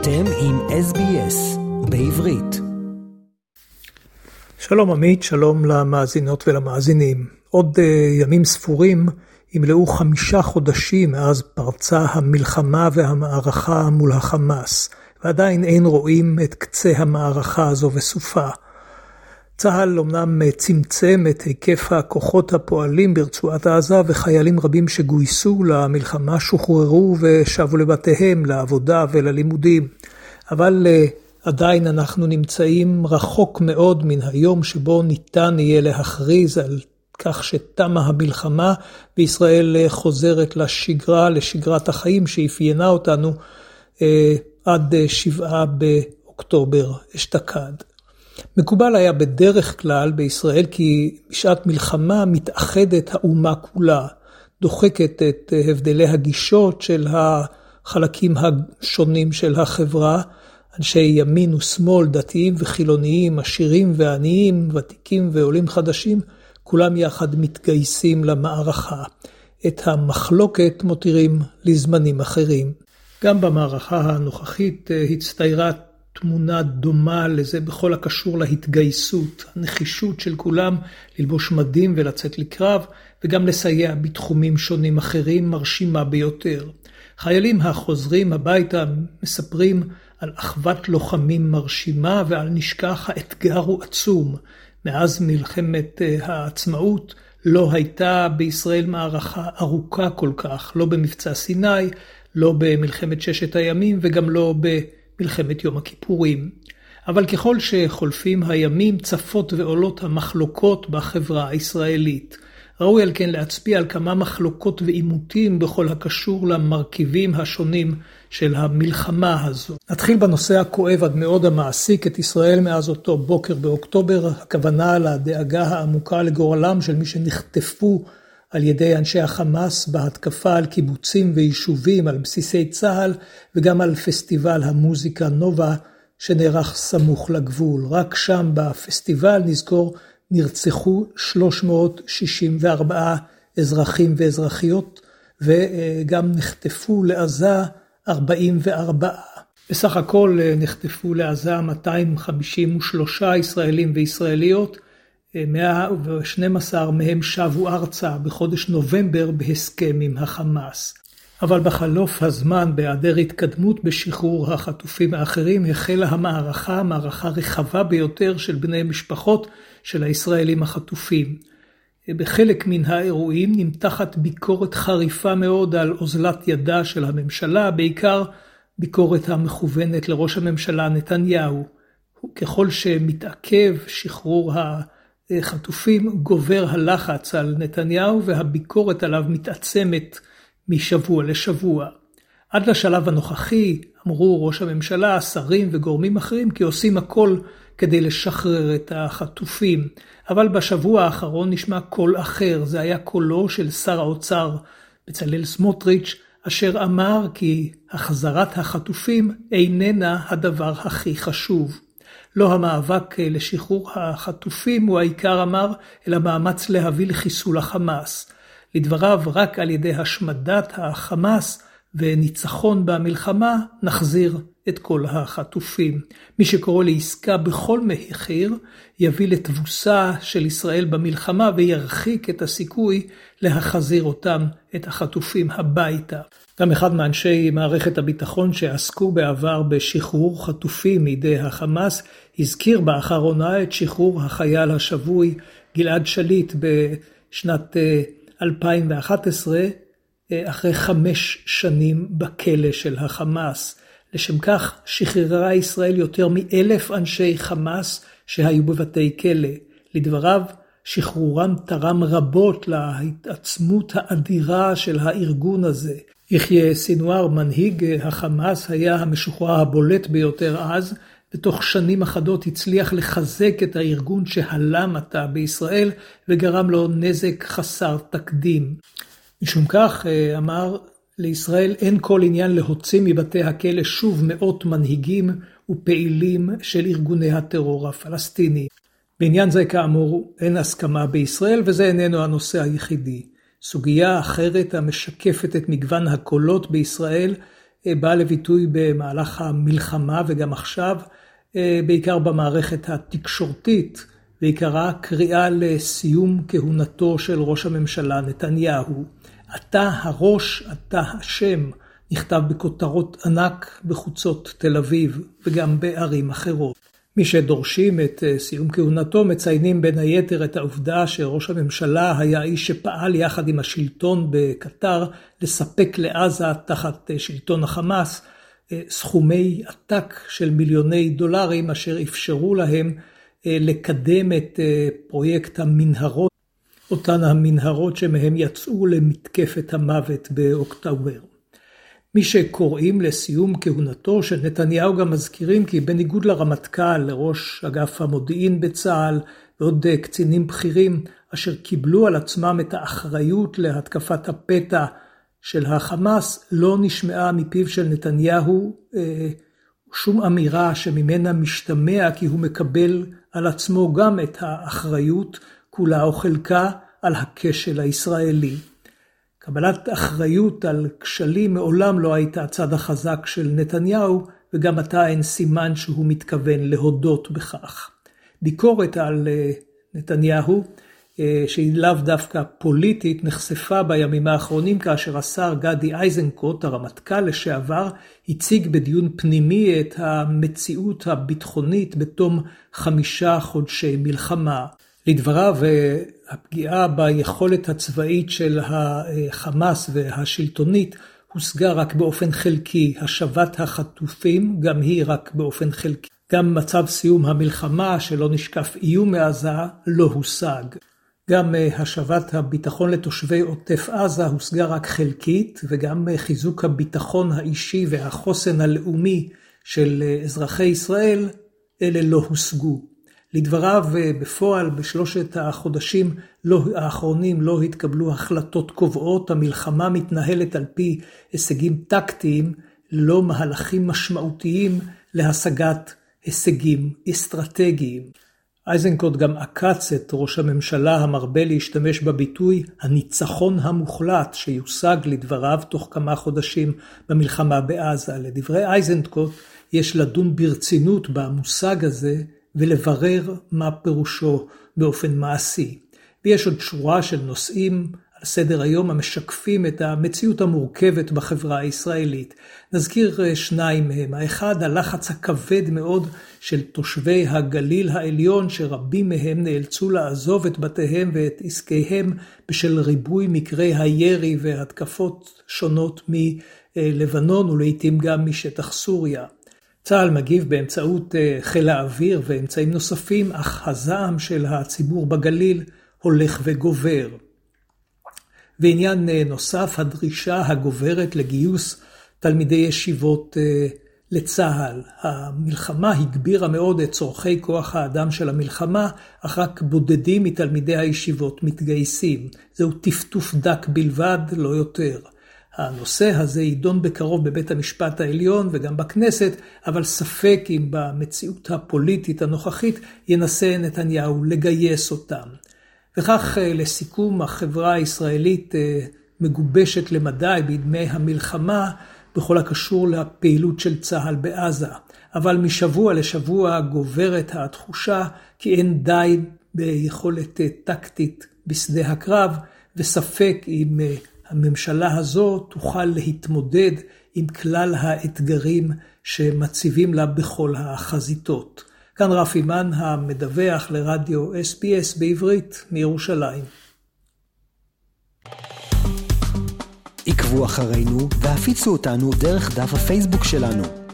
אתם עם SBS בעברית. שלום עמית, שלום למאזינות ולמאזינים. עוד uh, ימים ספורים ימלאו חמישה חודשים מאז פרצה המלחמה והמערכה מול החמאס, ועדיין אין רואים את קצה המערכה הזו וסופה. צה"ל אומנם צמצם את היקף הכוחות הפועלים ברצועת עזה וחיילים רבים שגויסו למלחמה שוחררו ושבו לבתיהם, לעבודה וללימודים. אבל אה, עדיין אנחנו נמצאים רחוק מאוד מן היום שבו ניתן יהיה להכריז על כך שתמה המלחמה וישראל אה, חוזרת לשגרה, לשגרת החיים שאפיינה אותנו אה, עד שבעה באוקטובר אשתקד. מקובל היה בדרך כלל בישראל כי בשעת מלחמה מתאחדת האומה כולה, דוחקת את הבדלי הגישות של החלקים השונים של החברה, אנשי ימין ושמאל, דתיים וחילוניים, עשירים ועניים, ותיקים ועולים חדשים, כולם יחד מתגייסים למערכה. את המחלוקת מותירים לזמנים אחרים. גם במערכה הנוכחית הצטיירה תמונה דומה לזה בכל הקשור להתגייסות, הנחישות של כולם ללבוש מדים ולצאת לקרב, וגם לסייע בתחומים שונים אחרים מרשימה ביותר. חיילים החוזרים הביתה מספרים על אחוות לוחמים מרשימה ועל נשכח האתגר הוא עצום. מאז מלחמת אה, העצמאות לא הייתה בישראל מערכה ארוכה כל כך, לא במבצע סיני, לא במלחמת ששת הימים וגם לא ב... מלחמת יום הכיפורים. אבל ככל שחולפים הימים צפות ועולות המחלוקות בחברה הישראלית. ראוי על כן להצביע על כמה מחלוקות ועימותים בכל הקשור למרכיבים השונים של המלחמה הזו. נתחיל בנושא הכואב עד מאוד המעסיק את ישראל מאז אותו בוקר באוקטובר, הכוונה לדאגה העמוקה לגורלם של מי שנחטפו על ידי אנשי החמאס בהתקפה על קיבוצים ויישובים, על בסיסי צה"ל וגם על פסטיבל המוזיקה נובה שנערך סמוך לגבול. רק שם בפסטיבל, נזכור, נרצחו 364 אזרחים ואזרחיות וגם נחטפו לעזה 44. בסך הכל נחטפו לעזה 253 ישראלים וישראליות, 112 מהם שבו ארצה בחודש נובמבר בהסכם עם החמאס. אבל בחלוף הזמן, בהיעדר התקדמות בשחרור החטופים האחרים, החלה המערכה, מערכה רחבה ביותר של בני משפחות של הישראלים החטופים. בחלק מן האירועים נמתחת ביקורת חריפה מאוד על אוזלת ידה של הממשלה, בעיקר ביקורת המכוונת לראש הממשלה נתניהו. ככל שמתעכב שחרור חטופים גובר הלחץ על נתניהו והביקורת עליו מתעצמת משבוע לשבוע. עד לשלב הנוכחי אמרו ראש הממשלה, שרים וגורמים אחרים כי עושים הכל כדי לשחרר את החטופים. אבל בשבוע האחרון נשמע קול אחר, זה היה קולו של שר האוצר בצלאל סמוטריץ', אשר אמר כי החזרת החטופים איננה הדבר הכי חשוב. לא המאבק אה, לשחרור החטופים הוא העיקר אמר, אלא מאמץ להביא לחיסול החמאס. לדבריו, רק על ידי השמדת החמאס וניצחון במלחמה, נחזיר את כל החטופים. מי שקורא לעסקה בכל מחיר, יביא לתבוסה של ישראל במלחמה וירחיק את הסיכוי להחזיר אותם, את החטופים, הביתה. גם אחד מאנשי מערכת הביטחון שעסקו בעבר בשחרור חטופים מידי החמאס, הזכיר באחרונה את שחרור החייל השבוי גלעד שליט בשנת 2011, אה, אה, אחרי חמש שנים בכלא של החמאס. לשם כך שחררה ישראל יותר מאלף אנשי חמאס שהיו בבתי כלא. לדבריו, שחרורם תרם רבות להתעצמות האדירה של הארגון הזה. יחיא סינואר, מנהיג החמאס, היה המשוחרר הבולט ביותר אז, ותוך שנים אחדות הצליח לחזק את הארגון שהלם עתה בישראל וגרם לו נזק חסר תקדים. משום כך, אה, אמר, לישראל אין כל עניין להוציא מבתי הכלא שוב מאות מנהיגים ופעילים של ארגוני הטרור הפלסטיני. בעניין זה כאמור אין הסכמה בישראל וזה איננו הנושא היחידי. סוגיה אחרת המשקפת את מגוון הקולות בישראל באה לביטוי במהלך המלחמה וגם עכשיו, בעיקר במערכת התקשורתית, ועיקרה קריאה לסיום כהונתו של ראש הממשלה נתניהו. אתה הראש, אתה השם, נכתב בכותרות ענק בחוצות תל אביב וגם בערים אחרות. מי שדורשים את אה, סיום כהונתו מציינים בין היתר את העובדה שראש הממשלה היה איש שפעל יחד עם השלטון בקטר לספק לעזה תחת אה, שלטון החמאס אה, סכומי עתק של מיליוני דולרים אשר אפשרו להם לקדם את פרויקט המנהרות, אותן המנהרות שמהם יצאו למתקפת המוות באוקטובר. מי שקוראים לסיום כהונתו של נתניהו גם מזכירים כי בניגוד לרמטכ"ל, לראש אגף המודיעין בצה"ל ועוד קצינים בכירים אשר קיבלו על עצמם את האחריות להתקפת הפתע של החמאס, לא נשמעה מפיו של נתניהו אה, שום אמירה שממנה משתמע כי הוא מקבל על עצמו גם את האחריות, כולה או חלקה, על הכשל הישראלי. קבלת אחריות על כשלים מעולם לא הייתה הצד החזק של נתניהו, וגם עתה אין סימן שהוא מתכוון להודות בכך. ביקורת על אה, נתניהו, אה, שהיא לאו דווקא פוליטית, נחשפה בימים האחרונים כאשר השר גדי איזנקוט, הרמטכ"ל לשעבר, הציג בדיון פנימי את המציאות הביטחונית בתום חמישה חודשי מלחמה. לדבריו, הפגיעה ביכולת הצבאית של החמאס והשלטונית הושגה רק באופן חלקי. השבת החטופים, גם היא רק באופן חלקי. גם מצב סיום המלחמה, שלא נשקף איום מעזה, לא הושג. גם השבת הביטחון לתושבי עוטף עזה הושגה רק חלקית, וגם חיזוק הביטחון האישי והחוסן הלאומי של אזרחי ישראל, אלה לא הושגו. לדבריו, בפועל, בשלושת החודשים לא, האחרונים לא התקבלו החלטות קובעות, המלחמה מתנהלת על פי הישגים טקטיים, ללא מהלכים משמעותיים להשגת הישגים אסטרטגיים. איזנקוט גם עקץ את ראש הממשלה המרבה להשתמש בביטוי הניצחון המוחלט שיושג לדבריו תוך כמה חודשים במלחמה בעזה. לדברי איזנקוט יש לדון ברצינות במושג הזה ולברר מה פירושו באופן מעשי. ויש עוד שורה של נושאים על סדר היום המשקפים את המציאות המורכבת בחברה הישראלית. נזכיר אה, שניים מהם. האחד, הלחץ הכבד מאוד של תושבי הגליל העליון, שרבים מהם נאלצו לעזוב את בתיהם ואת עסקיהם בשל ריבוי מקרי הירי והתקפות שונות מלבנון ולעיתים גם משטח סוריה. צה"ל מגיב באמצעות אה, חיל האוויר ואמצעים נוספים, אך הזעם של הציבור בגליל הולך וגובר. ועניין אה, נוסף, הדרישה הגוברת לגיוס תלמידי ישיבות אה, לצה"ל. המלחמה הגבירה מאוד את צורכי כוח האדם של המלחמה, אך רק בודדים מתלמידי הישיבות מתגייסים. זהו טפטוף דק בלבד, לא יותר. הנושא הזה יידון בקרוב בבית המשפט העליון וגם בכנסת, אבל ספק אם במציאות הפוליטית הנוכחית ינסה נתניהו לגייס אותם. וכך אה, לסיכום, החברה הישראלית אה, מגובשת למדי בידמי המלחמה בכל הקשור לפעילות של צה"ל בעזה. אבל משבוע לשבוע גוברת התחושה כי אין די ביכולת אה, טקטית בשדה הקרב, וספק אם הממשלה הזו תוכל להתמודד עם כלל האתגרים שמציבים לה בכל החזיתות. כאן רפי מן המדווח לרדיו SBS בעברית מירושלים. עקבו אחרינו והפיצו אותנו דרך דף הפייסבוק שלנו.